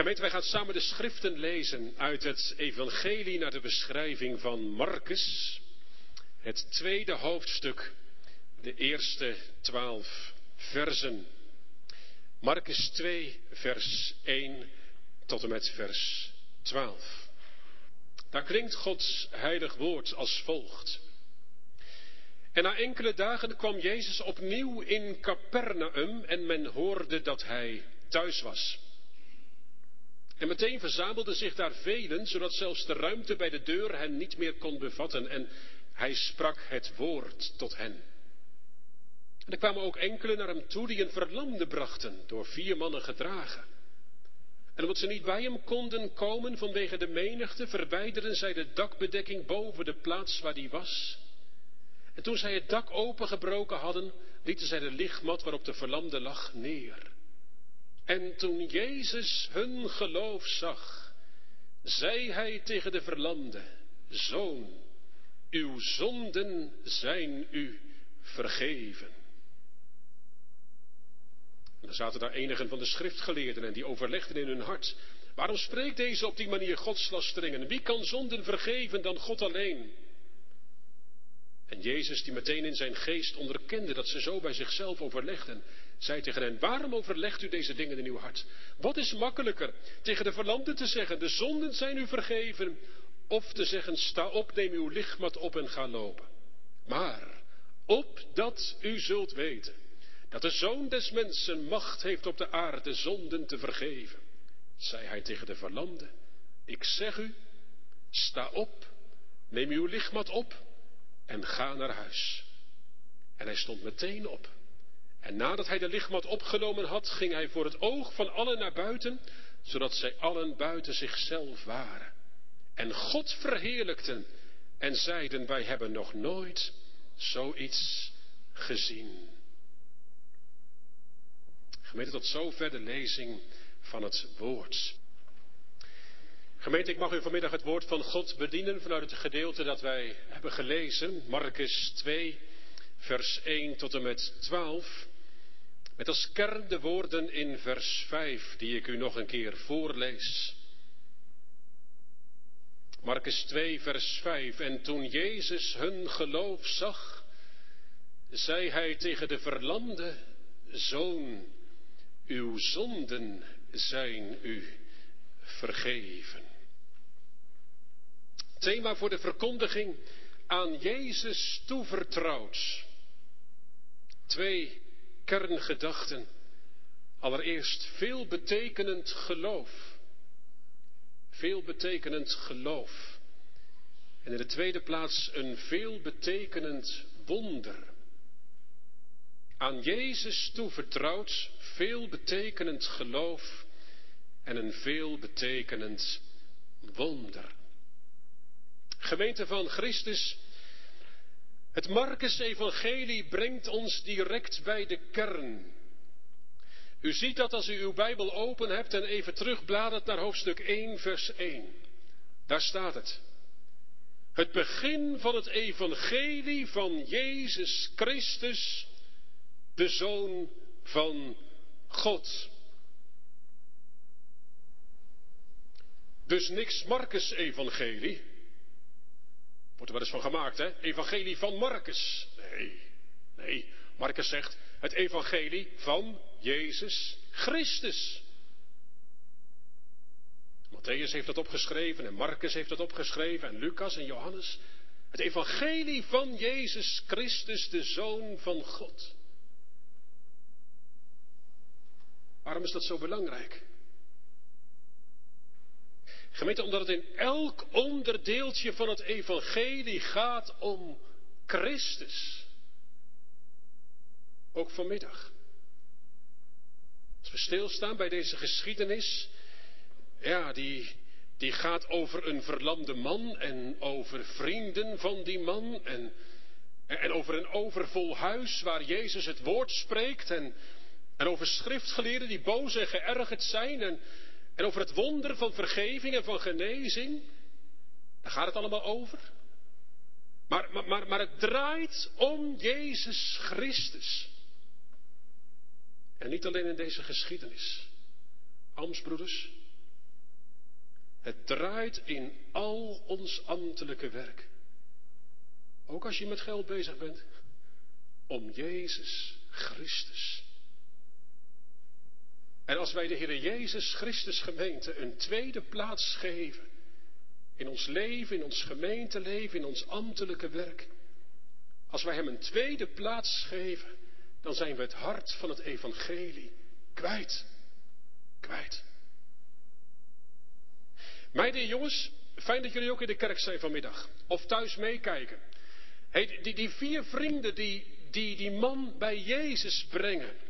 Gemeente, wij gaan samen de schriften lezen uit het evangelie naar de beschrijving van Marcus. Het tweede hoofdstuk, de eerste twaalf versen. Marcus 2, vers 1 tot en met vers 12. Daar klinkt Gods heilig woord als volgt. En na enkele dagen kwam Jezus opnieuw in Capernaum en men hoorde dat hij thuis was. En meteen verzamelden zich daar velen, zodat zelfs de ruimte bij de deur hen niet meer kon bevatten. En hij sprak het woord tot hen. En er kwamen ook enkelen naar hem toe die een verlamde brachten, door vier mannen gedragen. En omdat ze niet bij hem konden komen vanwege de menigte, verwijderden zij de dakbedekking boven de plaats waar die was. En toen zij het dak opengebroken hadden, lieten zij de lichtmat waarop de verlamde lag neer. En toen Jezus hun geloof zag, zei hij tegen de verlamde, Zoon, uw zonden zijn u vergeven. En er zaten daar enigen van de schriftgeleerden en die overlegden in hun hart, waarom spreekt deze op die manier godslasteringen? Wie kan zonden vergeven dan God alleen? En Jezus, die meteen in zijn geest onderkende dat ze zo bij zichzelf overlegden, zei tegen hen, waarom overlegt u deze dingen in uw hart? Wat is makkelijker, tegen de verlamden te zeggen, de zonden zijn u vergeven, of te zeggen, sta op, neem uw lichtmat op en ga lopen. Maar, opdat u zult weten, dat de Zoon des Mensen macht heeft op de aarde zonden te vergeven, zei hij tegen de verlamden, ik zeg u, sta op, neem uw lichtmat op en ga naar huis. En hij stond meteen op. En nadat hij de lichtmat opgenomen had, ging hij voor het oog van allen naar buiten, zodat zij allen buiten zichzelf waren. En God verheerlijkten en zeiden, wij hebben nog nooit zoiets gezien. Gemeente, tot zover de lezing van het woord. Gemeente, ik mag u vanmiddag het woord van God bedienen vanuit het gedeelte dat wij hebben gelezen, Marcus 2, vers 1 tot en met 12. Met als kern de woorden in vers 5 die ik u nog een keer voorlees. Marcus 2, vers 5. En toen Jezus hun geloof zag, zei hij tegen de verlamde, Zoon, uw zonden zijn u vergeven. Thema voor de verkondiging aan Jezus toevertrouwd. Twee kerngedachten. Allereerst veelbetekenend geloof. Veelbetekenend geloof. En in de tweede plaats een veelbetekenend wonder. Aan Jezus toevertrouwd, veelbetekenend geloof en een veelbetekenend wonder. Gemeente van Christus, het Marcus-evangelie brengt ons direct bij de kern. U ziet dat als u uw Bijbel open hebt en even terugbladert naar hoofdstuk 1, vers 1. Daar staat het. Het begin van het evangelie van Jezus Christus, de Zoon van God. Dus niks Marcus-evangelie. Wordt er wel eens van gemaakt, hè? Evangelie van Marcus. Nee, nee. Marcus zegt het evangelie van Jezus Christus. Matthäus heeft dat opgeschreven en Marcus heeft dat opgeschreven en Lucas en Johannes. Het evangelie van Jezus Christus, de Zoon van God. Waarom is dat zo belangrijk? Gemeente, omdat het in elk onderdeeltje van het evangelie gaat om Christus. Ook vanmiddag. Als we stilstaan bij deze geschiedenis, ja, die, die gaat over een verlamde man en over vrienden van die man en, en over een overvol huis waar Jezus het woord spreekt en, en over schriftgeleerden die boos en geërgerd zijn en, en over het wonder van vergeving en van genezing. Daar gaat het allemaal over. Maar, maar, maar, maar het draait om Jezus Christus. En niet alleen in deze geschiedenis. Amsbroeders, Het draait in al ons ambtelijke werk. Ook als je met geld bezig bent. Om Jezus Christus. En als wij de Heer Jezus Christus gemeente een tweede plaats geven. In ons leven, in ons gemeenteleven, in ons ambtelijke werk. Als wij Hem een tweede plaats geven, dan zijn we het hart van het evangelie kwijt. Kwijt. Meiden en jongens, fijn dat jullie ook in de kerk zijn vanmiddag. Of thuis meekijken. Die, die vier vrienden die, die die man bij Jezus brengen.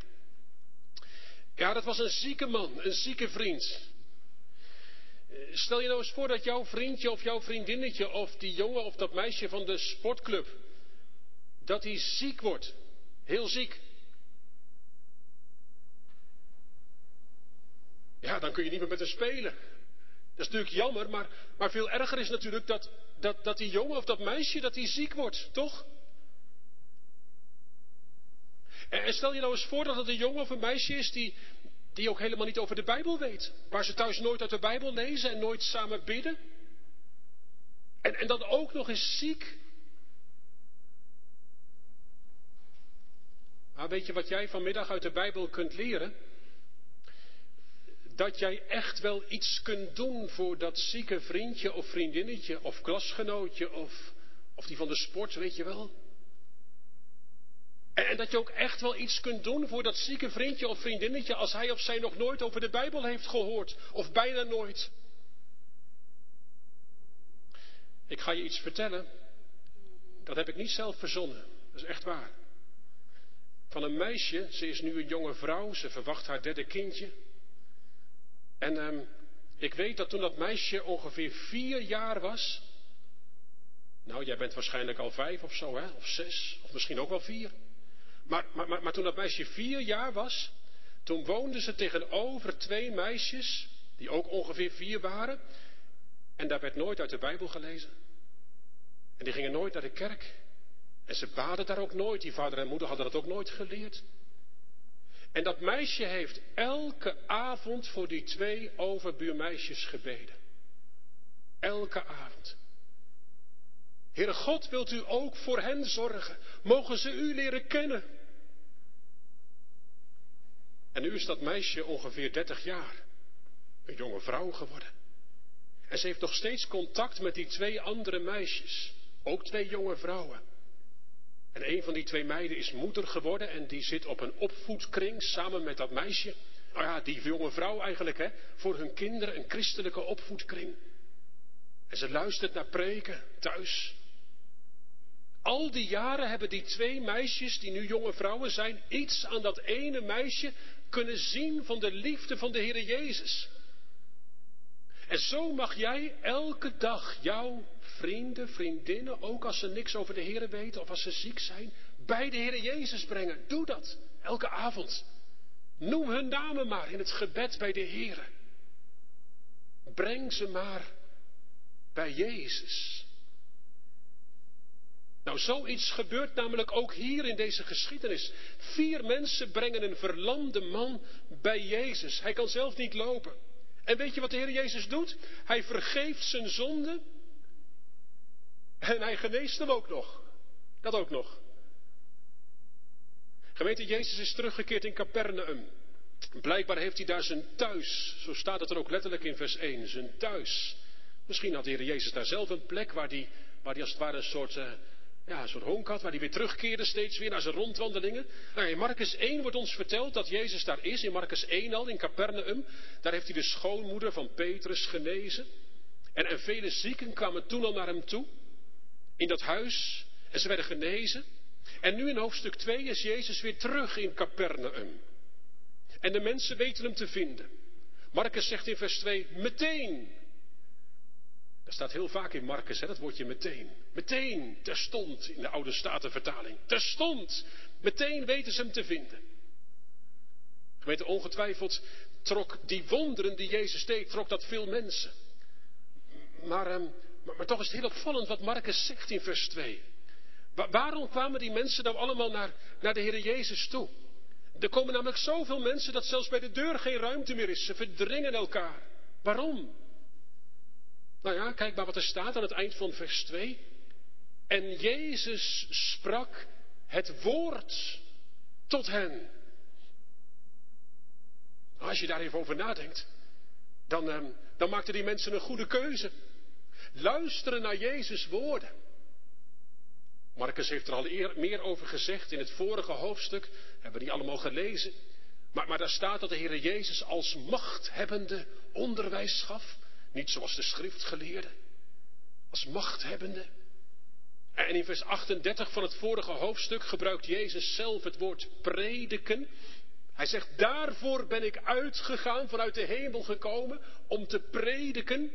Ja, dat was een zieke man, een zieke vriend. Stel je nou eens voor dat jouw vriendje of jouw vriendinnetje of die jongen of dat meisje van de sportclub, dat hij ziek wordt. Heel ziek. Ja, dan kun je niet meer met hem spelen. Dat is natuurlijk jammer, maar, maar veel erger is natuurlijk dat, dat, dat die jongen of dat meisje dat die ziek wordt, toch? En, en stel je nou eens voor dat het een jongen of een meisje is die, die ook helemaal niet over de Bijbel weet. Waar ze thuis nooit uit de Bijbel lezen en nooit samen bidden. En, en dan ook nog eens ziek. Maar weet je wat jij vanmiddag uit de Bijbel kunt leren? dat jij echt wel iets kunt doen voor dat zieke vriendje of vriendinnetje of klasgenootje of, of die van de sport, weet je wel. En, dat je ook echt wel iets kunt doen voor dat zieke vriendje of vriendinnetje als hij of zij nog nooit over de Bijbel heeft gehoord of bijna nooit. Ik ga je iets vertellen, dat heb ik niet zelf verzonnen, dat is echt waar. Van een meisje, ze is nu een jonge vrouw, ze verwacht haar derde kindje. En um, ik weet dat toen dat meisje ongeveer vier jaar was. Nou, jij bent waarschijnlijk al vijf of zo, hè? Of zes, of misschien ook wel vier. Maar, toen dat meisje vier jaar was, toen woonde ze tegenover twee meisjes, die ook ongeveer vier waren. En daar werd nooit uit de Bijbel gelezen. En die gingen nooit naar de kerk. En ze baden daar ook nooit. Die vader en moeder hadden dat ook nooit geleerd. En dat meisje heeft elke avond voor die twee overbuurmeisjes gebeden. Elke avond. Heere God, wilt u ook voor hen zorgen? Mogen ze u leren kennen? En nu is dat meisje ongeveer 30 jaar. Een jonge vrouw geworden. En ze heeft nog steeds contact met die twee andere meisjes. Ook twee jonge vrouwen. En een van die twee meiden is moeder geworden en die zit op een opvoedkring samen met dat meisje. Nou ja, die jonge vrouw eigenlijk, hè, voor hun kinderen een christelijke opvoedkring. En ze luistert naar preken thuis. Al die jaren hebben die twee meisjes, die nu jonge vrouwen zijn, iets aan dat ene meisje kunnen zien van de liefde van de Heer Jezus. En zo mag jij elke dag jouw vrienden, vriendinnen, ook als ze niks over de Heer weten of als ze ziek zijn, bij de Heer Jezus brengen. Doe dat elke avond. Noem hun namen maar in het gebed bij de Heer. Breng ze maar bij Jezus. Nou, zoiets gebeurt namelijk ook hier in deze geschiedenis. Vier mensen brengen een verlamde man bij Jezus. Hij kan zelf niet lopen. En weet je wat de Heer Jezus doet? Hij vergeeft zijn zonde en hij geneest hem ook nog. Dat ook nog. Gemeente, Jezus is teruggekeerd in Capernaum. Blijkbaar heeft hij daar zijn thuis. Zo staat het er ook letterlijk in vers 1. Zijn thuis. Misschien had de Heer Jezus daar zelf een plek waar hij, waar hij als het ware een soort, uh, ja, een soort honk had. Waar hij weer terugkeerde steeds weer naar zijn rondwandelingen. Nou, in Marcus 1 wordt ons verteld dat Jezus daar is. In Marcus 1 al, in Capernaum. Daar heeft hij de schoonmoeder van Petrus genezen. En, en vele zieken kwamen toen al naar hem toe in dat huis en ze werden genezen. En nu in hoofdstuk 2 is Jezus weer terug in Capernaum. En de mensen weten hem te vinden. Marcus zegt in vers 2, meteen. Dat staat heel vaak in Marcus, hè, dat woordje meteen. Meteen, terstond, in de oude statenvertaling. Terstond, meteen weten ze hem te vinden. Gemeente, ongetwijfeld trok die wonderen die Jezus deed, trok dat veel mensen. Maar ehm, maar, toch is het heel opvallend wat Marcus zegt in vers 2. waarom kwamen die mensen nou allemaal naar, naar de Heer Jezus toe? Er komen namelijk zoveel mensen dat zelfs bij de deur geen ruimte meer is. Ze verdringen elkaar. Waarom? Nou ja, kijk maar wat er staat aan het eind van vers 2. En Jezus sprak het woord tot hen. Als je daar even over nadenkt, dan, ehm, dan maakten die mensen een goede keuze. Luisteren naar Jezus' woorden. Marcus heeft er al eer, meer over gezegd in het vorige hoofdstuk. Hebben we niet allemaal gelezen. Maar, maar daar staat dat de Heer Jezus als machthebbende onderwijs gaf. Niet zoals de schriftgeleerde. Als machthebbende. En in vers 38 van het vorige hoofdstuk gebruikt Jezus zelf het woord prediken. Hij zegt, daarvoor ben ik uitgegaan, vanuit de hemel gekomen, om te prediken.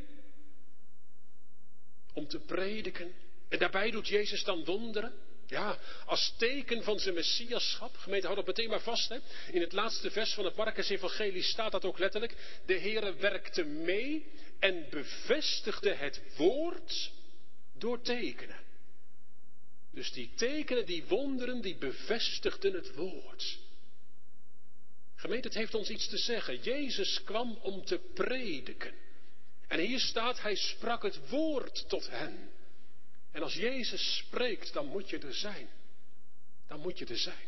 Om te prediken. En daarbij doet Jezus dan wonderen. Ja, als teken van zijn messiaschap. Gemeente, houd dat meteen maar vast. Hè. In het laatste vers van het Marcus-evangelie staat dat ook letterlijk. De Heere werkte mee en bevestigde het woord door tekenen. Dus die tekenen, die wonderen, die bevestigden het woord. Gemeente, het heeft ons iets te zeggen. Jezus kwam om te prediken. En hier staat, hij sprak het woord tot hen. En als Jezus spreekt, dan moet je er zijn. Dan moet je er zijn.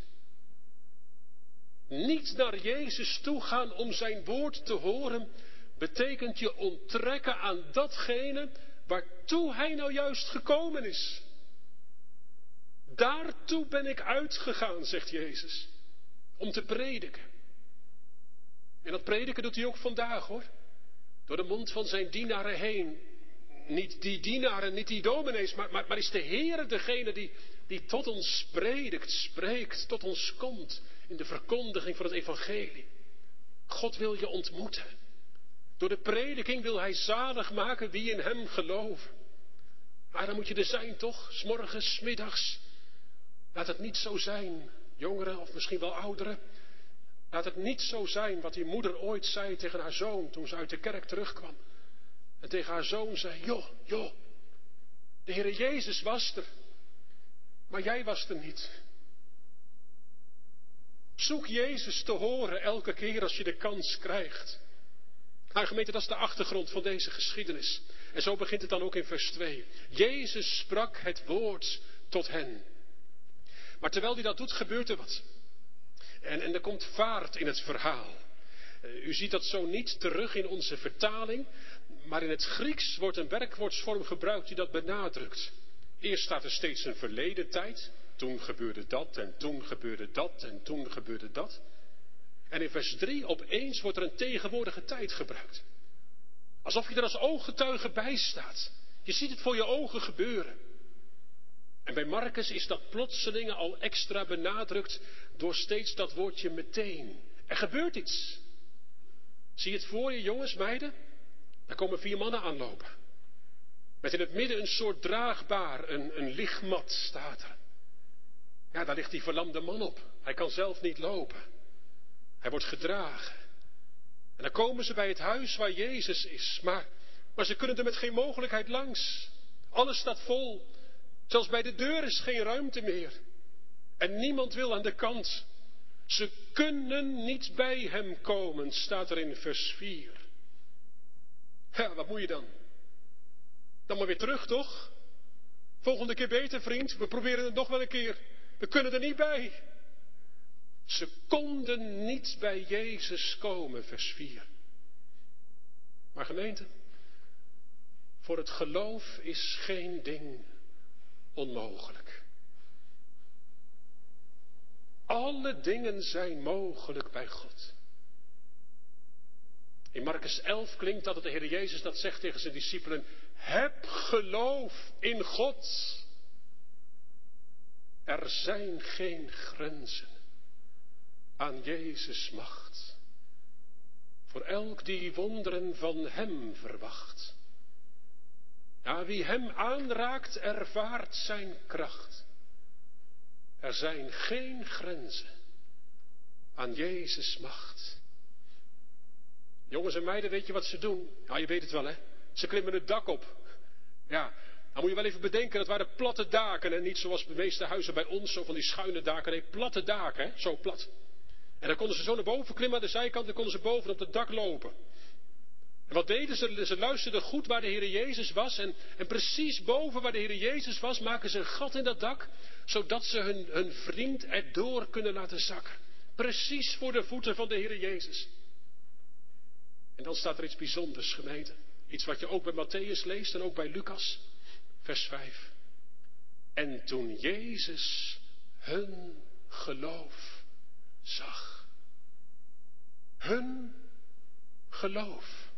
Niet naar Jezus toe gaan om zijn woord te horen, betekent je onttrekken aan datgene waartoe hij nou juist gekomen is. Daartoe ben ik uitgegaan, zegt Jezus, om te prediken. En dat prediken doet hij ook vandaag hoor. Door de mond van zijn dienaren heen. Niet die dienaren, niet die dominees, maar, maar, maar is de Heer degene die, die tot ons predikt, spreekt, tot ons komt in de verkondiging van het evangelie. God wil je ontmoeten. Door de prediking wil hij zalig maken wie in hem geloven. Maar dan moet je er zijn toch, s'morgens, smiddags. Laat het niet zo zijn, jongeren of misschien wel ouderen, Laat het niet zo zijn wat die moeder ooit zei tegen haar zoon toen ze uit de kerk terugkwam. En tegen haar zoon zei, joh, joh, de Heere Jezus was er, maar jij was er niet. Zoek Jezus te horen elke keer als je de kans krijgt. Nou gemeente, dat is de achtergrond van deze geschiedenis. En zo begint het dan ook in vers 2. Jezus sprak het woord tot hen. Maar terwijl hij dat doet, gebeurt er wat. En, en er komt vaart in het verhaal. Eh, u ziet dat zo niet terug in onze vertaling, maar in het Grieks wordt een werkwoordsvorm gebruikt die dat benadrukt. Eerst staat er steeds een verleden tijd, toen gebeurde dat en toen gebeurde dat en toen gebeurde dat. En in vers 3 opeens wordt er een tegenwoordige tijd gebruikt. Alsof je er als ooggetuige bij staat. Je ziet het voor je ogen gebeuren. En bij Marcus is dat plotseling al extra benadrukt door steeds dat woordje meteen. Er gebeurt iets. Zie je het voor je, jongens, meiden? Daar komen vier mannen aanlopen. Met in het midden een soort draagbaar, een, een lichtmat staat er. Ja, daar ligt die verlamde man op. Hij kan zelf niet lopen. Hij wordt gedragen. En dan komen ze bij het huis waar Jezus is. Maar, maar ze kunnen er met geen mogelijkheid langs. Alles staat vol. Zelfs bij de deur is geen ruimte meer. En niemand wil aan de kant. Ze kunnen niet bij hem komen, staat er in vers 4. Ja, wat moet je dan? Dan maar weer terug, toch? Volgende keer beter, vriend. We proberen het nog wel een keer. We kunnen er niet bij. Ze konden niet bij Jezus komen, vers 4. Maar gemeente, voor het geloof is geen ding onmogelijk. Alle dingen zijn mogelijk bij God. In Marcus 11 klinkt dat het de Heer Jezus dat zegt tegen zijn discipelen. Heb geloof in God. Er zijn geen grenzen aan Jezus' macht. Voor elk die wonderen van Hem verwacht. Ja, wie Hem aanraakt, ervaart Zijn kracht. Er zijn geen grenzen aan Jezus' macht. Jongens en meiden, weet je wat ze doen? Nou, je weet het wel, hè? Ze klimmen het dak op. Ja, dan moet je wel even bedenken, dat waren platte daken. En niet zoals de meeste huizen bij ons, zo van die schuine daken. Nee, platte daken, hè? zo plat. En dan konden ze zo naar boven klimmen aan de zijkant, dan konden ze boven op het dak lopen. En wat deden ze? Ze luisterden goed waar de Heer Jezus was. En, en precies boven waar de Heer Jezus was, maken ze een gat in dat dak. Zodat ze hun, hun vriend erdoor kunnen laten zakken. Precies voor de voeten van de Heer Jezus. En dan staat er iets bijzonders, gemeente. Iets wat je ook bij Matthäus leest en ook bij Lucas. Vers 5. En toen Jezus hun geloof zag. Hun geloof.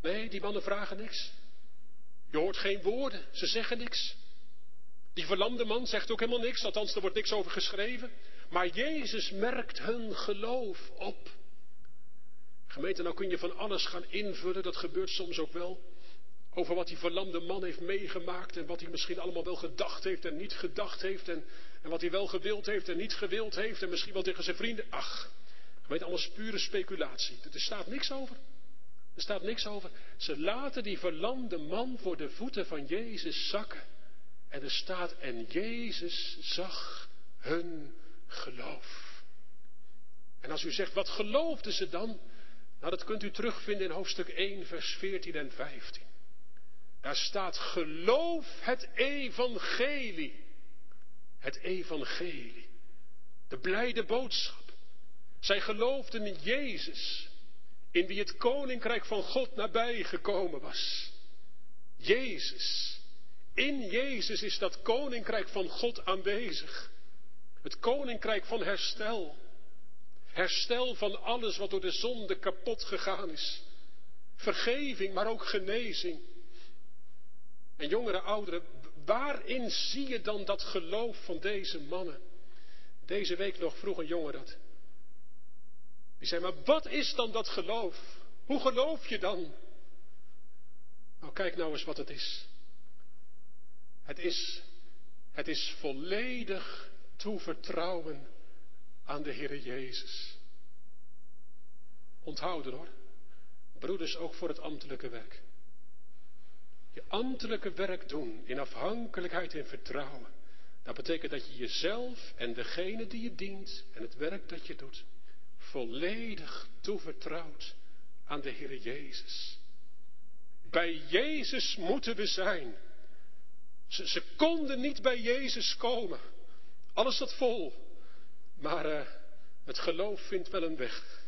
Nee, die mannen vragen niks. Je hoort geen woorden, ze zeggen niks. Die verlamde man zegt ook helemaal niks, althans er wordt niks over geschreven. Maar Jezus merkt hun geloof op. Gemeente, nou kun je van alles gaan invullen, dat gebeurt soms ook wel. Over wat die verlamde man heeft meegemaakt en wat hij misschien allemaal wel gedacht heeft en niet gedacht heeft. En, en wat hij wel gewild heeft en niet gewild heeft. En misschien wel tegen zijn vrienden. Ach, gemeente, alles pure speculatie. Er staat niks over. Er staat niks over. Ze laten die verlamde man voor de voeten van Jezus zakken. En er staat, en Jezus zag hun geloof. En als u zegt, wat geloofden ze dan? Nou, dat kunt u terugvinden in hoofdstuk 1, vers 14 en 15. Daar staat, geloof het evangelie. Het evangelie. De blijde boodschap. Zij geloofden in Jezus, in wie het koninkrijk van God nabij gekomen was. Jezus. In Jezus is dat koninkrijk van God aanwezig. Het koninkrijk van herstel. Herstel van alles wat door de zonde kapot gegaan is. Vergeving, maar ook genezing. En jongere ouderen, waarin zie je dan dat geloof van deze mannen? Deze week nog vroeg een jongen dat. Die zei, maar wat is dan dat geloof? Hoe geloof je dan? Nou, kijk nou eens wat het is. Het is, het is volledig toevertrouwen aan de Heer Jezus. Onthouden hoor, broeders ook voor het ambtelijke werk. Je ambtelijke werk doen in afhankelijkheid en vertrouwen. Dat betekent dat je jezelf en degene die je dient en het werk dat je doet, volledig toevertrouwt aan de Heer Jezus. Bij Jezus moeten we zijn. Ze, ze konden niet bij Jezus komen. Alles zat vol. Maar uh, het geloof vindt wel een weg.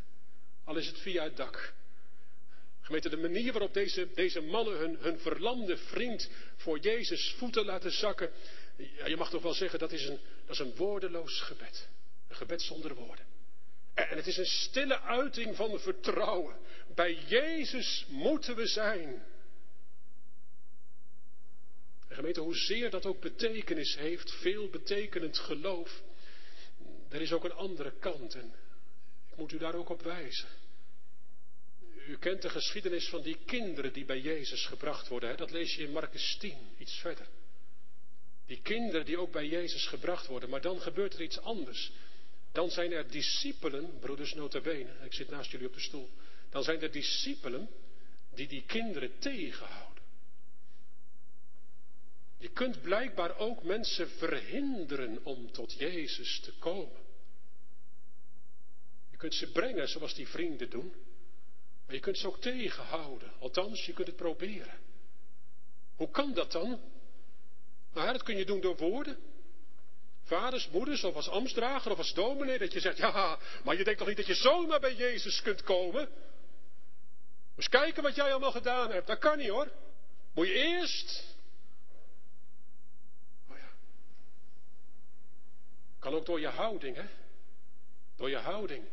Al is het via het dak. Gemeente, de manier waarop deze, deze mannen hun, hun verlamde vriend voor Jezus voeten laten zakken. Ja, je mag toch wel zeggen, dat is, een, dat is een woordeloos gebed. Een gebed zonder woorden. En het is een stille uiting van vertrouwen. Bij Jezus moeten we zijn. En gemeente, hoezeer dat ook betekenis heeft, veel betekenend geloof, er is ook een andere kant en ik moet u daar ook op wijzen. U kent de geschiedenis van die kinderen die bij Jezus gebracht worden. Hè? Dat lees je in Marcus 10, iets verder. Die kinderen die ook bij Jezus gebracht worden, maar dan gebeurt er iets anders. Dan zijn er discipelen, broeders notabene, ik zit naast jullie op de stoel. Dan zijn er discipelen die die kinderen tegenhouden. Je kunt blijkbaar ook mensen verhinderen om tot Jezus te komen. Je kunt ze brengen zoals die vrienden doen. Maar je kunt ze ook tegenhouden. Althans, je kunt het proberen. Hoe kan dat dan? Nou, dat kun je doen door woorden. Vaders, moeders, of als ambtsdrager, of als dominee, dat je zegt, ja, maar je denkt toch niet dat je zomaar bij Jezus kunt komen? Eens kijken wat jij allemaal gedaan hebt. Dat kan niet hoor. Moet je eerst. Oh ja. Kan ook door je houding, hè? Door je houding.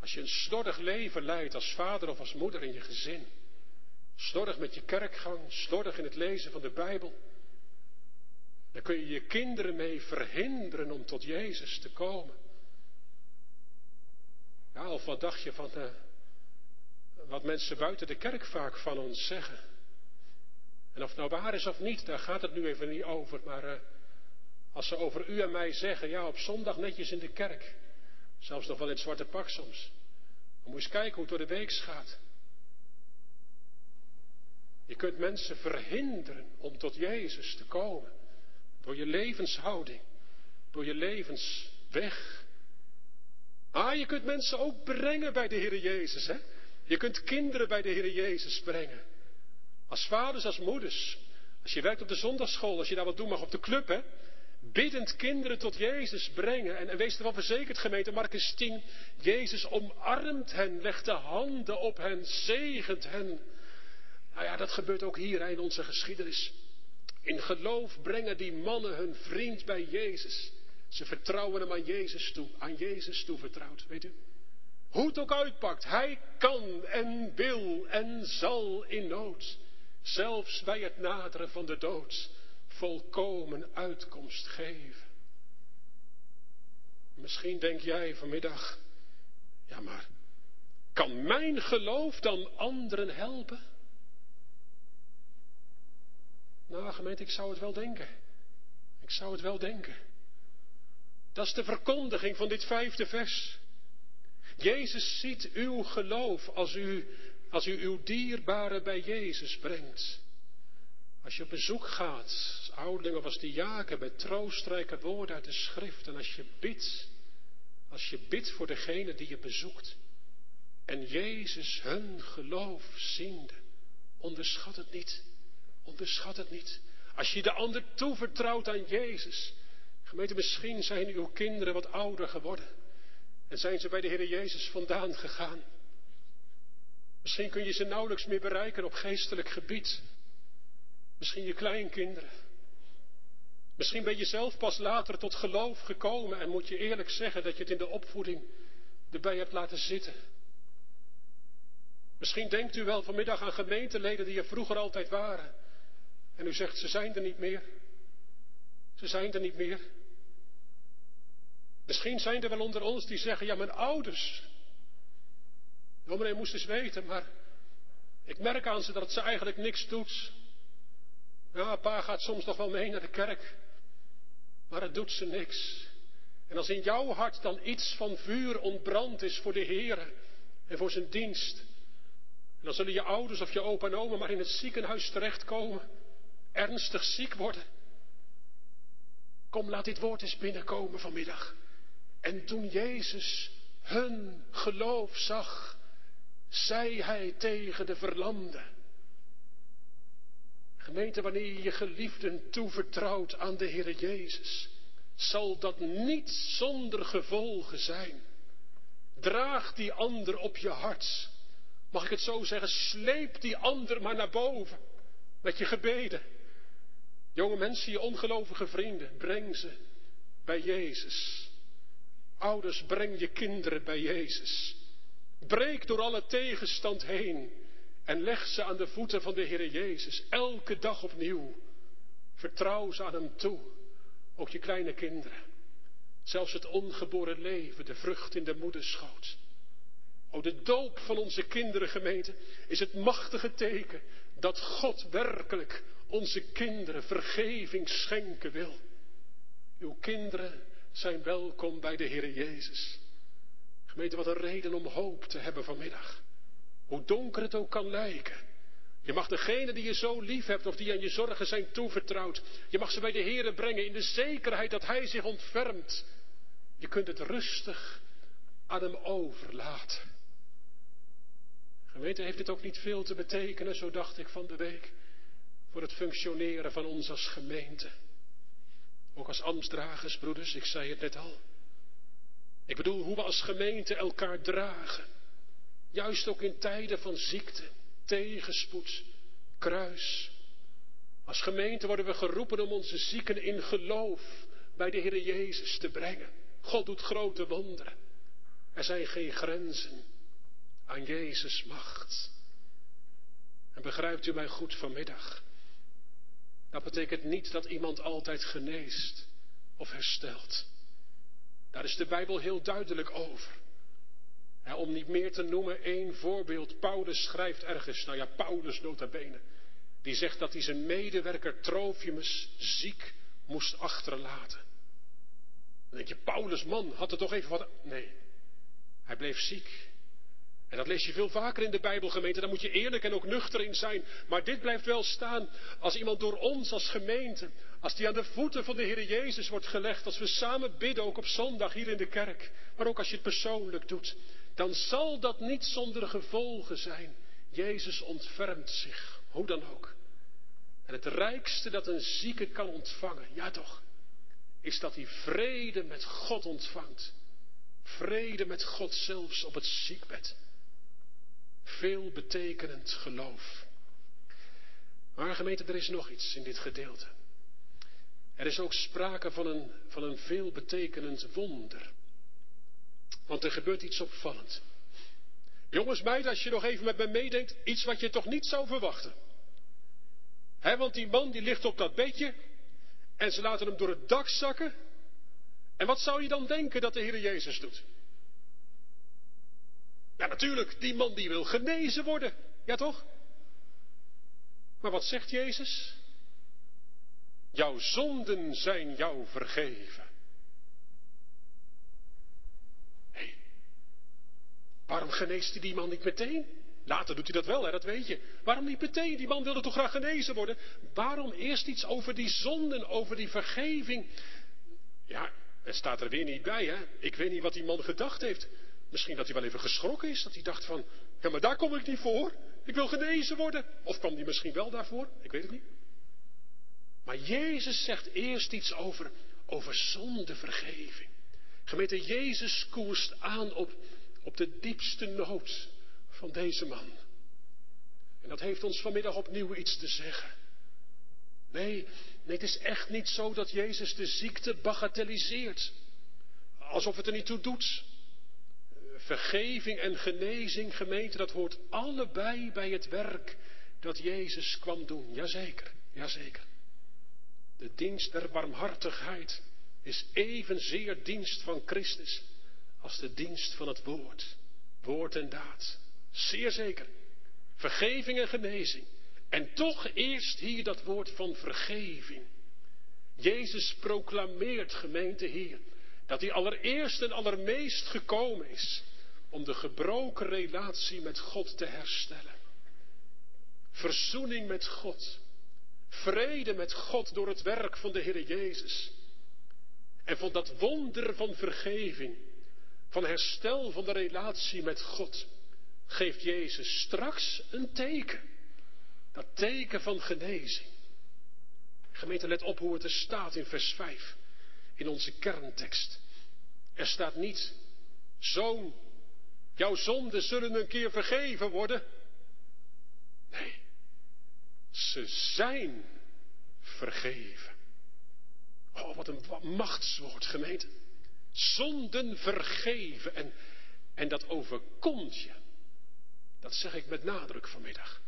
Als je een slordig leven leidt als vader of als moeder in je gezin. Slordig met je kerkgang, slordig in het lezen van de Bijbel. Dan kun je je kinderen mee verhinderen om tot Jezus te komen. Ja, of wat dacht je van uh, wat mensen buiten de kerk vaak van ons zeggen? En of het nou waar is of niet, daar gaat het nu even niet over. Maar uh, als ze over u en mij zeggen, ja, op zondag netjes in de kerk. Zelfs nog wel in het zwarte pak soms. Dan moet je eens kijken hoe het door de week gaat. Je kunt mensen verhinderen om tot Jezus te komen. Door je levenshouding. Door je levensweg. Ah, je kunt mensen ook brengen bij de Heer Jezus. Hè? Je kunt kinderen bij de Heer Jezus brengen. Als vaders, als moeders. Als je werkt op de zondagschool, als je daar wat doen mag op de club, hè. Biddend kinderen tot Jezus brengen. En, en wees ervan verzekerd, gemeente Marcus 10. Jezus omarmt hen, legt de handen op hen, zegent hen. Nou ja, dat gebeurt ook hier in onze geschiedenis. In geloof brengen die mannen hun vriend bij Jezus. Ze vertrouwen hem aan Jezus toe, aan Jezus toevertrouwd, weet u. Hoe het ook uitpakt, hij kan en wil en zal in nood, zelfs bij het naderen van de dood, volkomen uitkomst geven. Misschien denk jij vanmiddag, ja maar, kan mijn geloof dan anderen helpen? Nou, gemeente, ik zou het wel denken. Ik zou het wel denken. Dat is de verkondiging van dit vijfde vers. Jezus ziet uw geloof als u, als u uw dierbare bij Jezus brengt. Als je op bezoek gaat, ouderling of als diaken, met troostrijke woorden uit de schrift. En als je bidt, als je bidt voor degene die je bezoekt. En Jezus hun geloof ziende, onderschat het niet. Onderschat het niet. Als je de ander toevertrouwt aan Jezus. Gemeente, misschien zijn uw kinderen wat ouder geworden. En zijn ze bij de Heer Jezus vandaan gegaan. Misschien kun je ze nauwelijks meer bereiken op geestelijk gebied. Misschien je kleinkinderen. Misschien ben je zelf pas later tot geloof gekomen en moet je eerlijk zeggen dat je het in de opvoeding erbij hebt laten zitten. Misschien denkt u wel vanmiddag aan gemeenteleden die er vroeger altijd waren. En u zegt, ze zijn er niet meer. Ze zijn er niet meer. Misschien zijn er wel onder ons die zeggen, ja mijn ouders. Dominee moest eens weten, maar ik merk aan ze dat ze eigenlijk niks doet. Ja, pa gaat soms nog wel mee naar de kerk, maar het doet ze niks. En als in jouw hart dan iets van vuur ontbrand is voor de Heer en voor zijn dienst, dan zullen je ouders of je opa en oma maar in het ziekenhuis terechtkomen ernstig ziek worden. Kom, laat dit woord eens binnenkomen vanmiddag. En toen Jezus hun geloof zag, zei hij tegen de verlamden. Gemeente, wanneer je je geliefden toevertrouwt aan de Heer Jezus, zal dat niet zonder gevolgen zijn. Draag die ander op je hart. Mag ik het zo zeggen? Sleep die ander maar naar boven met je gebeden. Jonge mensen, je ongelovige vrienden, breng ze bij Jezus. Ouders, breng je kinderen bij Jezus. Breek door alle tegenstand heen en leg ze aan de voeten van de Heer Jezus. Elke dag opnieuw. Vertrouw ze aan Hem toe. Ook je kleine kinderen. Zelfs het ongeboren leven, de vrucht in de moederschoot. O, de doop van onze kinderen, gemeente, is het machtige teken dat God werkelijk onze kinderen vergeving schenken wil. Uw kinderen zijn welkom bij de Heer Jezus. Gemeente, wat een reden om hoop te hebben vanmiddag. Hoe donker het ook kan lijken. Je mag degene die je zo lief hebt of die aan je zorgen zijn toevertrouwd, je mag ze bij de Heer brengen in de zekerheid dat Hij zich ontfermt. Je kunt het rustig aan Hem overlaten. Gemeente, heeft dit ook niet veel te betekenen, zo dacht ik van de week voor het functioneren van ons als gemeente. Ook als ambtsdragers, broeders, ik zei het net al. Ik bedoel hoe we als gemeente elkaar dragen. Juist ook in tijden van ziekte, tegenspoed, kruis. Als gemeente worden we geroepen om onze zieken in geloof bij de Heer Jezus te brengen. God doet grote wonderen. Er zijn geen grenzen aan Jezus' macht. En begrijpt u mij goed vanmiddag? Dat betekent niet dat iemand altijd geneest of herstelt. Daar is de Bijbel heel duidelijk over. Om niet meer te noemen één voorbeeld. Paulus schrijft ergens, nou ja, Paulus nota bene. Die zegt dat hij zijn medewerker Trofimus ziek moest achterlaten. Dan denk je, Paulus man, had er toch even wat... Nee, hij bleef ziek. En dat lees je veel vaker in de Bijbelgemeente. Daar moet je eerlijk en ook nuchter in zijn. Maar dit blijft wel staan. Als iemand door ons als gemeente, als die aan de voeten van de Heer Jezus wordt gelegd, als we samen bidden, ook op zondag hier in de kerk, maar ook als je het persoonlijk doet, dan zal dat niet zonder gevolgen zijn. Jezus ontfermt zich, hoe dan ook. En het rijkste dat een zieke kan ontvangen, ja toch, is dat hij vrede met God ontvangt. Vrede met God zelfs op het ziekbed. Veel betekenend geloof. Maar gemeente, er is nog iets in dit gedeelte. Er is ook sprake van een, van een veelbetekenend wonder. Want er gebeurt iets opvallend. Jongens, meid, als je nog even met me meedenkt, iets wat je toch niet zou verwachten. Want die man die ligt op dat bedje en ze laten hem door het dak zakken. En wat zou je dan denken dat de Heer Jezus doet? Ja, natuurlijk, die man die wil genezen worden. Ja, toch? Maar wat zegt Jezus? Jouw zonden zijn jou vergeven. Hé, hey, waarom geneest hij die man niet meteen? Later doet hij dat wel, hè, dat weet je. Waarom niet meteen? Die man wilde toch graag genezen worden? Waarom eerst iets over die zonden, over die vergeving? Ja, het staat er weer niet bij, hè. Ik weet niet wat die man gedacht heeft. Misschien dat hij wel even geschrokken is, dat hij dacht van, ja, maar daar kom ik niet voor. Ik wil genezen worden. Of kwam hij misschien wel daarvoor? Ik weet het niet. Maar Jezus zegt eerst iets over, over zondevergeving. Gemeente, Jezus koerst aan op, op de diepste nood van deze man. En dat heeft ons vanmiddag opnieuw iets te zeggen. Nee, het is echt niet zo dat Jezus de ziekte bagatelliseert. Alsof het er niet toe doet. Vergeving en genezing, gemeente, dat hoort allebei bij het werk dat Jezus kwam doen. Jazeker, jazeker. De dienst der barmhartigheid is evenzeer dienst van Christus als de dienst van het woord. Woord en daad. Zeer zeker. Vergeving en genezing. En toch eerst hier dat woord van vergeving. Jezus proclameert, gemeente hier, dat hij allereerst en allermeest gekomen is om de gebroken relatie met God te herstellen. Verzoening met God. Vrede met God door het werk van de Heer Jezus. En van dat wonder van vergeving, van herstel van de relatie met God, geeft Jezus straks een teken. Dat teken van genezing. Gemeente, let op hoe het er staat in vers 5, in onze kerntekst. Er staat niet, zoon, jouw zonden zullen een keer vergeven worden. Nee, ze zijn vergeven. Oh, wat een machtswoord, gemeente. Zonden vergeven en, en dat overkomt je. Dat zeg ik met nadruk vanmiddag.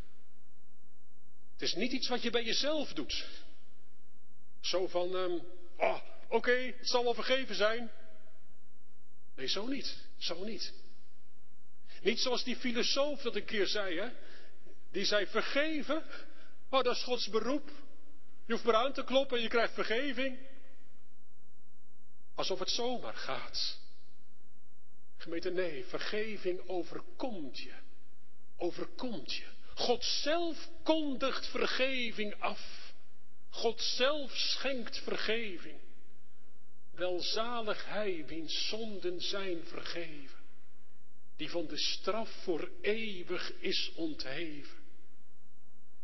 Het is niet iets wat je bij jezelf doet. Zo van, um, oh, oké, het zal wel vergeven zijn. Nee, zo niet. Zo niet. Niet zoals die filosoof dat een keer zei, hè. Die zei, vergeven, oh, dat is Gods beroep. Je hoeft maar aan te kloppen en je krijgt vergeving. Alsof het zomaar gaat. Gemeente, nee, vergeving overkomt je. Overkomt je. God zelf kondigt vergeving af. God zelf schenkt vergeving. Welzalig hij wiens zonden zijn vergeven, die van de straf voor eeuwig is ontheven.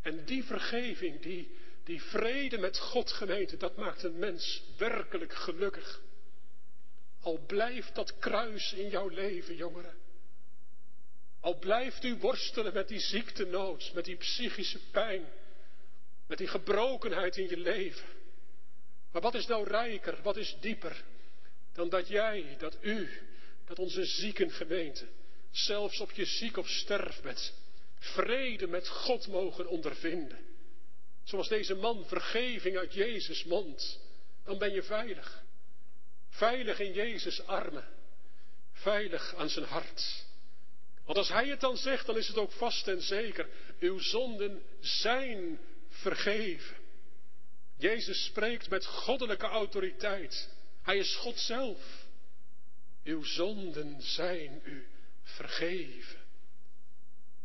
En die vergeving, die, die vrede met God gemeente, dat maakt een mens werkelijk gelukkig. Al blijft dat kruis in jouw leven, jongeren. Al blijft u worstelen met die ziektenood, met die psychische pijn, met die gebrokenheid in je leven. Maar wat is nou rijker, wat is dieper dan dat jij, dat u, dat onze ziekengemeente, zelfs op je ziek of sterfbed, vrede met God mogen ondervinden. Zoals deze man vergeving uit Jezus mond, dan ben je veilig. Veilig in Jezus armen, veilig aan zijn hart. Want als hij het dan zegt, dan is het ook vast en zeker. Uw zonden zijn vergeven. Jezus spreekt met goddelijke autoriteit. Hij is God zelf. Uw zonden zijn u vergeven.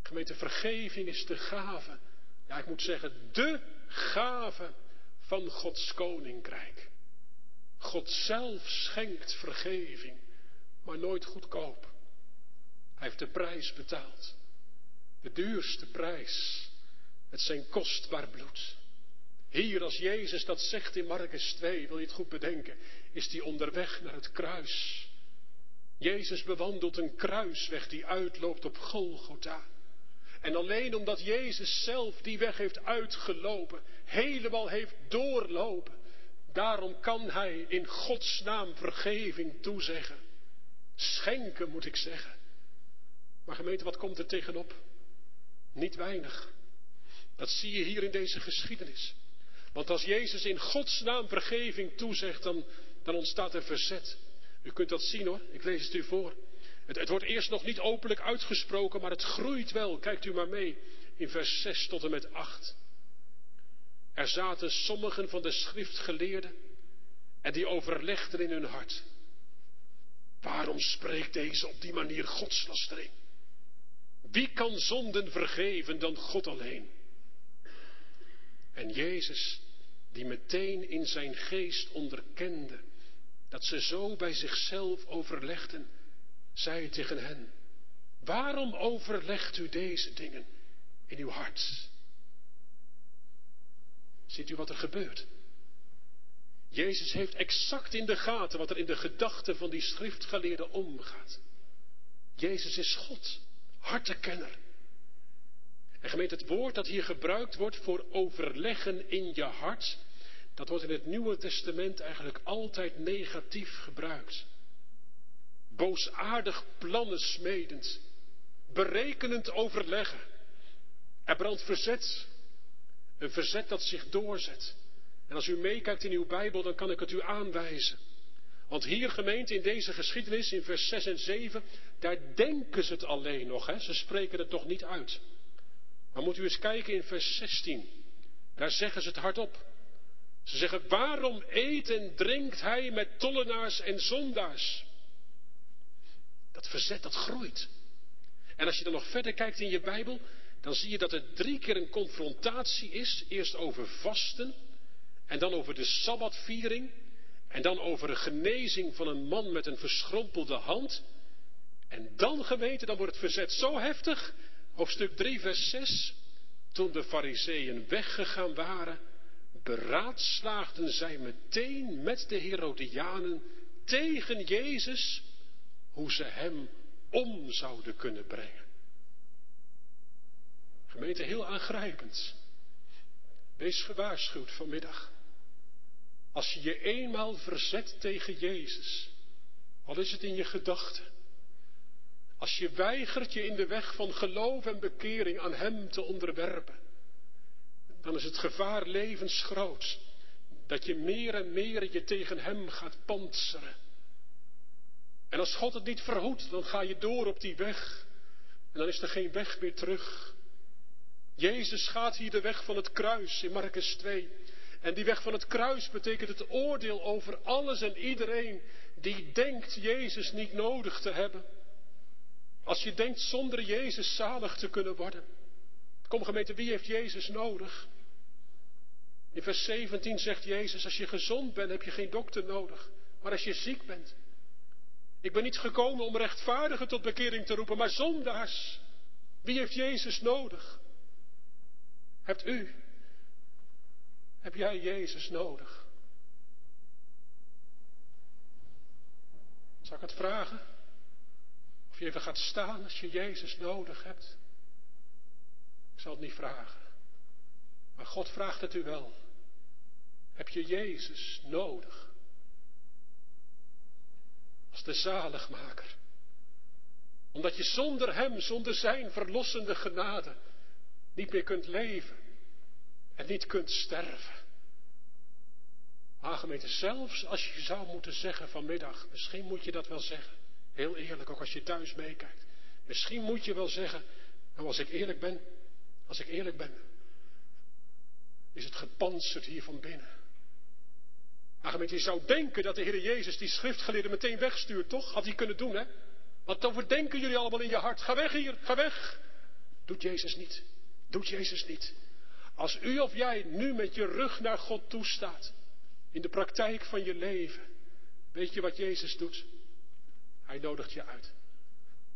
Gemeente, vergeving is de gave. Ja, ik moet zeggen, de gave van Gods koninkrijk. God zelf schenkt vergeving, maar nooit goedkoop. Hij heeft de prijs betaald. De duurste prijs. Met zijn kostbaar bloed. Hier, als Jezus dat zegt in Marcus 2, wil je het goed bedenken, is hij onderweg naar het kruis. Jezus bewandelt een kruisweg die uitloopt op Golgotha. En alleen omdat Jezus zelf die weg heeft uitgelopen, helemaal heeft doorlopen, daarom kan Hij in Gods naam vergeving toezeggen. Schenken moet ik zeggen. Maar gemeente, wat komt er tegenop? Niet weinig. Dat zie je hier in deze geschiedenis. Want als Jezus in Gods naam vergeving toezegt, dan, dan ontstaat er verzet. U kunt dat zien hoor, ik lees het u voor. Het, het, wordt eerst nog niet openlijk uitgesproken, maar het groeit wel. Kijkt u maar mee in vers 6 tot en met 8. Er zaten sommigen van de schriftgeleerden en die overlegden in hun hart. Waarom spreekt deze op die manier godslastering? Wie kan zonden vergeven dan God alleen? En Jezus, die meteen in zijn geest onderkende dat ze zo bij zichzelf overlegden, zei tegen hen, waarom overlegt u deze dingen in uw hart? Ziet u wat er gebeurt? Jezus heeft exact in de gaten wat er in de gedachten van die schriftgeleerden omgaat. Jezus is God, hartekenner. En gemeente, het woord dat hier gebruikt wordt voor overleggen in je hart, dat wordt in het Nieuwe Testament eigenlijk altijd negatief gebruikt. Boosaardig plannen smedend, berekenend overleggen. Er brandt verzet, een verzet dat zich doorzet. En als u meekijkt in uw Bijbel, dan kan ik het u aanwijzen. Want hier gemeente in deze geschiedenis, in vers 6 en 7, daar denken ze het alleen nog, hè? ze spreken het nog niet uit. Maar moet u eens kijken in vers 16, daar zeggen ze het hardop. Ze zeggen, waarom eet en drinkt hij met tollenaars en zondaars? Dat verzet, dat groeit. En als je dan nog verder kijkt in je Bijbel, dan zie je dat er drie keer een confrontatie is. Eerst over vasten, en dan over de Sabbatviering, en dan over een genezing van een man met een verschrompelde hand. En dan geweten, dan wordt het verzet zo heftig. Hoofdstuk 3, vers 6. Toen de fariseeën weggegaan waren, beraadslaagden zij meteen met de Herodianen tegen Jezus hoe ze hem om zouden kunnen brengen. Gemeente, heel aangrijpend. Wees gewaarschuwd vanmiddag. Als je je eenmaal verzet tegen Jezus, al is het in je gedachten. Als je weigert je in de weg van geloof en bekering aan Hem te onderwerpen dan is het gevaar levensgroot. Dat je meer en meer je tegen Hem gaat panseren. En als God het niet verhoedt, dan ga je door op die weg. En dan is er geen weg meer terug. Jezus gaat hier de weg van het kruis in Marcus 2. En die weg van het kruis betekent het oordeel over alles en iedereen die denkt Jezus niet nodig te hebben. Als je denkt zonder Jezus zalig te kunnen worden. Kom gemeente, wie heeft Jezus nodig? In vers 17 zegt Jezus, als je gezond bent heb je geen dokter nodig, maar als je ziek bent. Ik ben niet gekomen om rechtvaardigen tot bekering te roepen, maar zondaars. Wie heeft Jezus nodig? Hebt u? Heb jij Jezus nodig? Zal ik het vragen? Of je even gaat staan als je Jezus nodig hebt? Ik zal het niet vragen. Maar God vraagt het u wel. Heb je Jezus nodig? Als de zaligmaker. Omdat je zonder Hem, zonder Zijn verlossende genade, niet meer kunt leven en niet kunt sterven. Ah, zelfs als je zou moeten zeggen vanmiddag, misschien moet je dat wel zeggen, heel eerlijk, ook als je thuis meekijkt. Misschien moet je wel zeggen, nou als ik eerlijk ben, als ik eerlijk ben, is het gepantserd hier van binnen. Maar je zou denken dat de Heer Jezus die schriftgeleerde meteen wegstuurt, toch? Had hij kunnen doen, hè? Wat overdenken jullie allemaal in je hart? Ga weg hier, ga weg. Doet Jezus niet. Doet Jezus niet. Als u of jij nu met je rug naar God toestaat, in de praktijk van je leven, weet je wat Jezus doet? Hij nodigt je uit.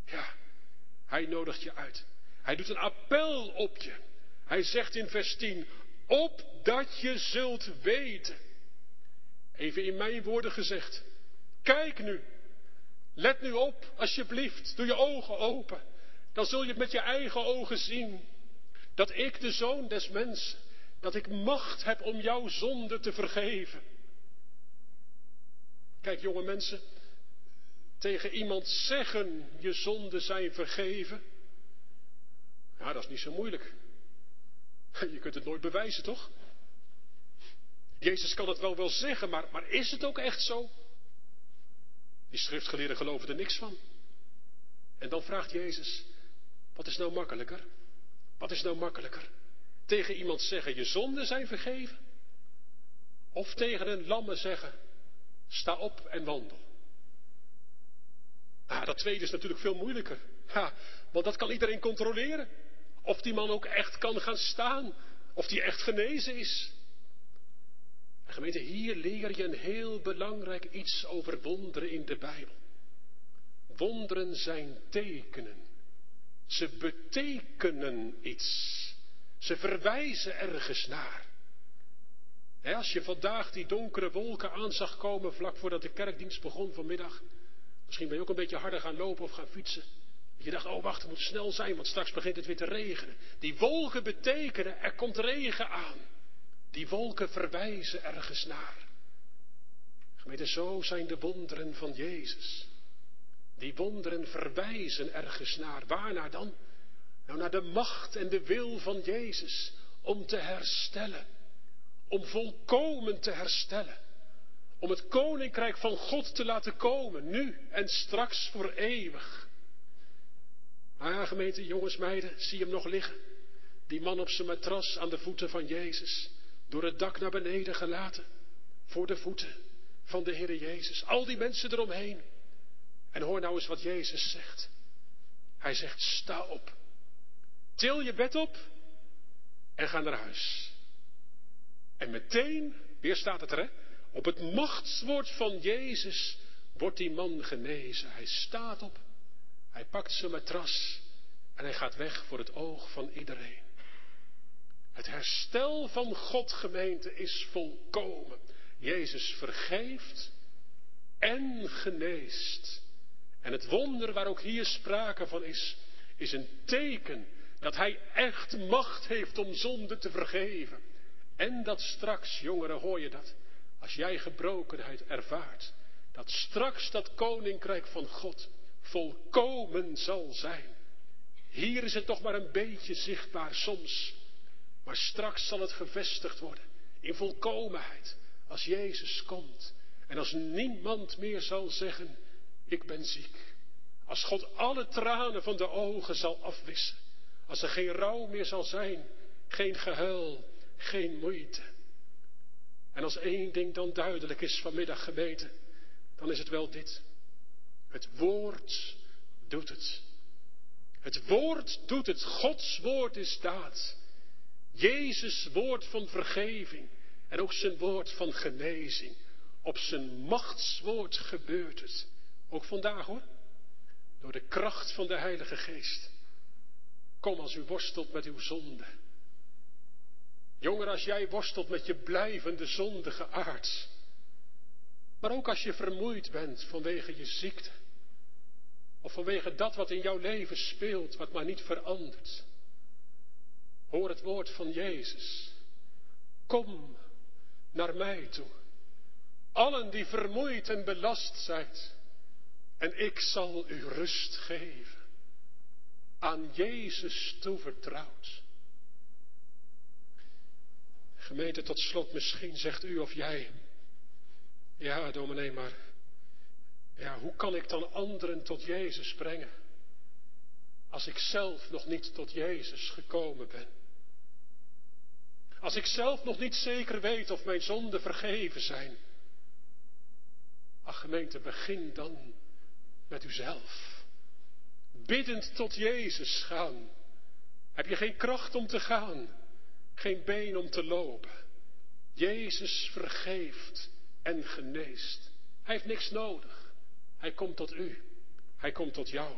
Ja, Hij nodigt je uit. Hij doet een appel op je. Hij zegt in vers 10, opdat je zult weten. Even in mijn woorden gezegd. Kijk nu. Let nu op, alsjeblieft. Doe je ogen open. Dan zul je met je eigen ogen zien dat ik, de zoon des mensen, dat ik macht heb om jouw zonde te vergeven. Kijk, jonge mensen, tegen iemand zeggen je zonden zijn vergeven. Ja, dat is niet zo moeilijk. Je kunt het nooit bewijzen, toch? Jezus kan het wel wel zeggen, maar, maar is het ook echt zo? Die schriftgeleerden geloven er niks van. En dan vraagt Jezus, wat is nou makkelijker? Wat is nou makkelijker? Tegen iemand zeggen, je zonden zijn vergeven? Of tegen een lamme zeggen, sta op en wandel? Ah, dat tweede is natuurlijk veel moeilijker. Want dat kan iedereen controleren. Of die man ook echt kan gaan staan. Of die echt genezen is. En gemeente, hier leer je een heel belangrijk iets over wonderen in de Bijbel. Wonderen zijn tekenen. Ze betekenen iets. Ze verwijzen ergens naar. als je vandaag die donkere wolken aan zag komen vlak voordat de kerkdienst begon vanmiddag. Misschien ben je ook een beetje harder gaan lopen of gaan fietsen. Je dacht, oh wacht, het moet snel zijn, want straks begint het weer te regenen. Die wolken betekenen, er komt regen aan. Die wolken verwijzen ergens naar. Gemeente, zo zijn de wonderen van Jezus. Die wonderen verwijzen ergens naar. Waarnaar dan? Nou, naar de macht en de wil van Jezus om te herstellen. Om volkomen te herstellen. Om het koninkrijk van God te laten komen, nu en straks voor eeuwig. Ja, gemeente, jongens, meiden, zie hem nog liggen? Die man op zijn matras aan de voeten van Jezus, door het dak naar beneden gelaten, voor de voeten van de Heer Jezus. Al die mensen eromheen. En hoor nou eens wat Jezus zegt. Hij zegt, sta op. Til je bed op en ga naar huis. En meteen, weer staat het er, hè? Op het machtswoord van Jezus wordt die man genezen. Hij staat op, hij pakt zijn matras en hij gaat weg voor het oog van iedereen. Het herstel van God, gemeente, is volkomen. Jezus vergeeft en geneest. En het wonder waar ook hier sprake van is, is een teken dat Hij echt macht heeft om zonde te vergeven. En dat straks, jongeren, hoor je dat, als jij gebrokenheid ervaart, dat straks dat koninkrijk van God volkomen zal zijn. Hier is het nog maar een beetje zichtbaar soms, maar straks zal het gevestigd worden in volkomenheid als Jezus komt en als niemand meer zal zeggen, ik ben ziek. Als God alle tranen van de ogen zal afwissen als er geen rouw meer zal zijn, geen gehuil, geen moeite. En als één ding dan duidelijk is vanmiddag gebeten, dan is het wel dit. Het woord doet het. Het woord doet het. Gods woord is daad. Jezus woord van vergeving en ook zijn woord van genezing. Op zijn machtswoord gebeurt het. Ook vandaag hoor. Door de kracht van de Heilige Geest. Kom als u worstelt met uw zonde. Jonger, als jij worstelt met je blijvende zondige aard. Maar ook als je vermoeid bent vanwege je ziekte. Of vanwege dat wat in jouw leven speelt, wat maar niet verandert. Hoor het woord van Jezus. Kom naar mij toe. Allen die vermoeid en belast zijn. En ik zal u rust geven aan Jezus toevertrouwd. Gemeente, tot slot, misschien zegt u of jij, ja dominee, maar ja, hoe kan ik dan anderen tot Jezus brengen? Als ik zelf nog niet tot Jezus gekomen ben. Als ik zelf nog niet zeker weet of mijn zonden vergeven zijn. Ach gemeente, begin dan met uzelf biddend tot Jezus gaan. Heb je geen kracht om te gaan, geen been om te lopen. Jezus vergeeft en geneest. Hij heeft niks nodig. Hij komt tot u. Hij komt tot jou.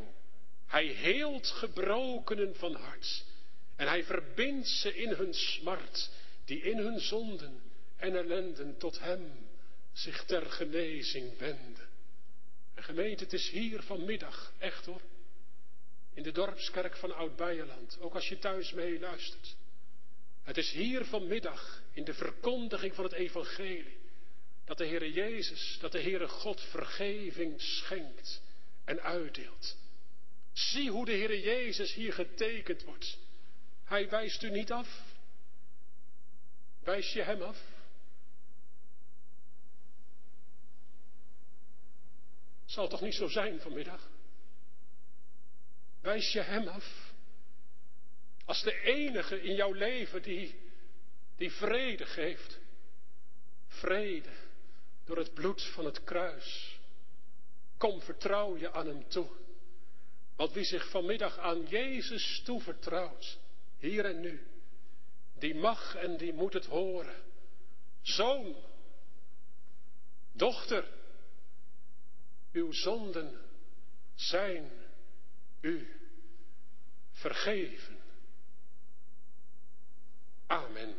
Hij heelt gebrokenen van hart. En hij verbindt ze in hun smart, die in hun zonden en ellenden tot hem zich ter genezing wenden. En gemeente, het is hier vanmiddag, echt hoor, in de dorpskerk van Oud-Beijerland, ook als je thuis mee luistert. Het is hier vanmiddag in de verkondiging van het evangelie dat de Heere Jezus, dat de Heere God vergeving schenkt en uitdeelt. Zie hoe de Heere Jezus hier getekend wordt. Hij wijst u niet af. Wijs je hem af? Zal toch niet zo zijn vanmiddag? Wijs je hem af? Als de enige in jouw leven die, die vrede geeft. Vrede door het bloed van het kruis. Kom, vertrouw je aan hem toe. Want wie zich vanmiddag aan Jezus toevertrouwt, hier en nu, die mag en die moet het horen. Zoon, dochter, uw zonden zijn u vergeven. Amen.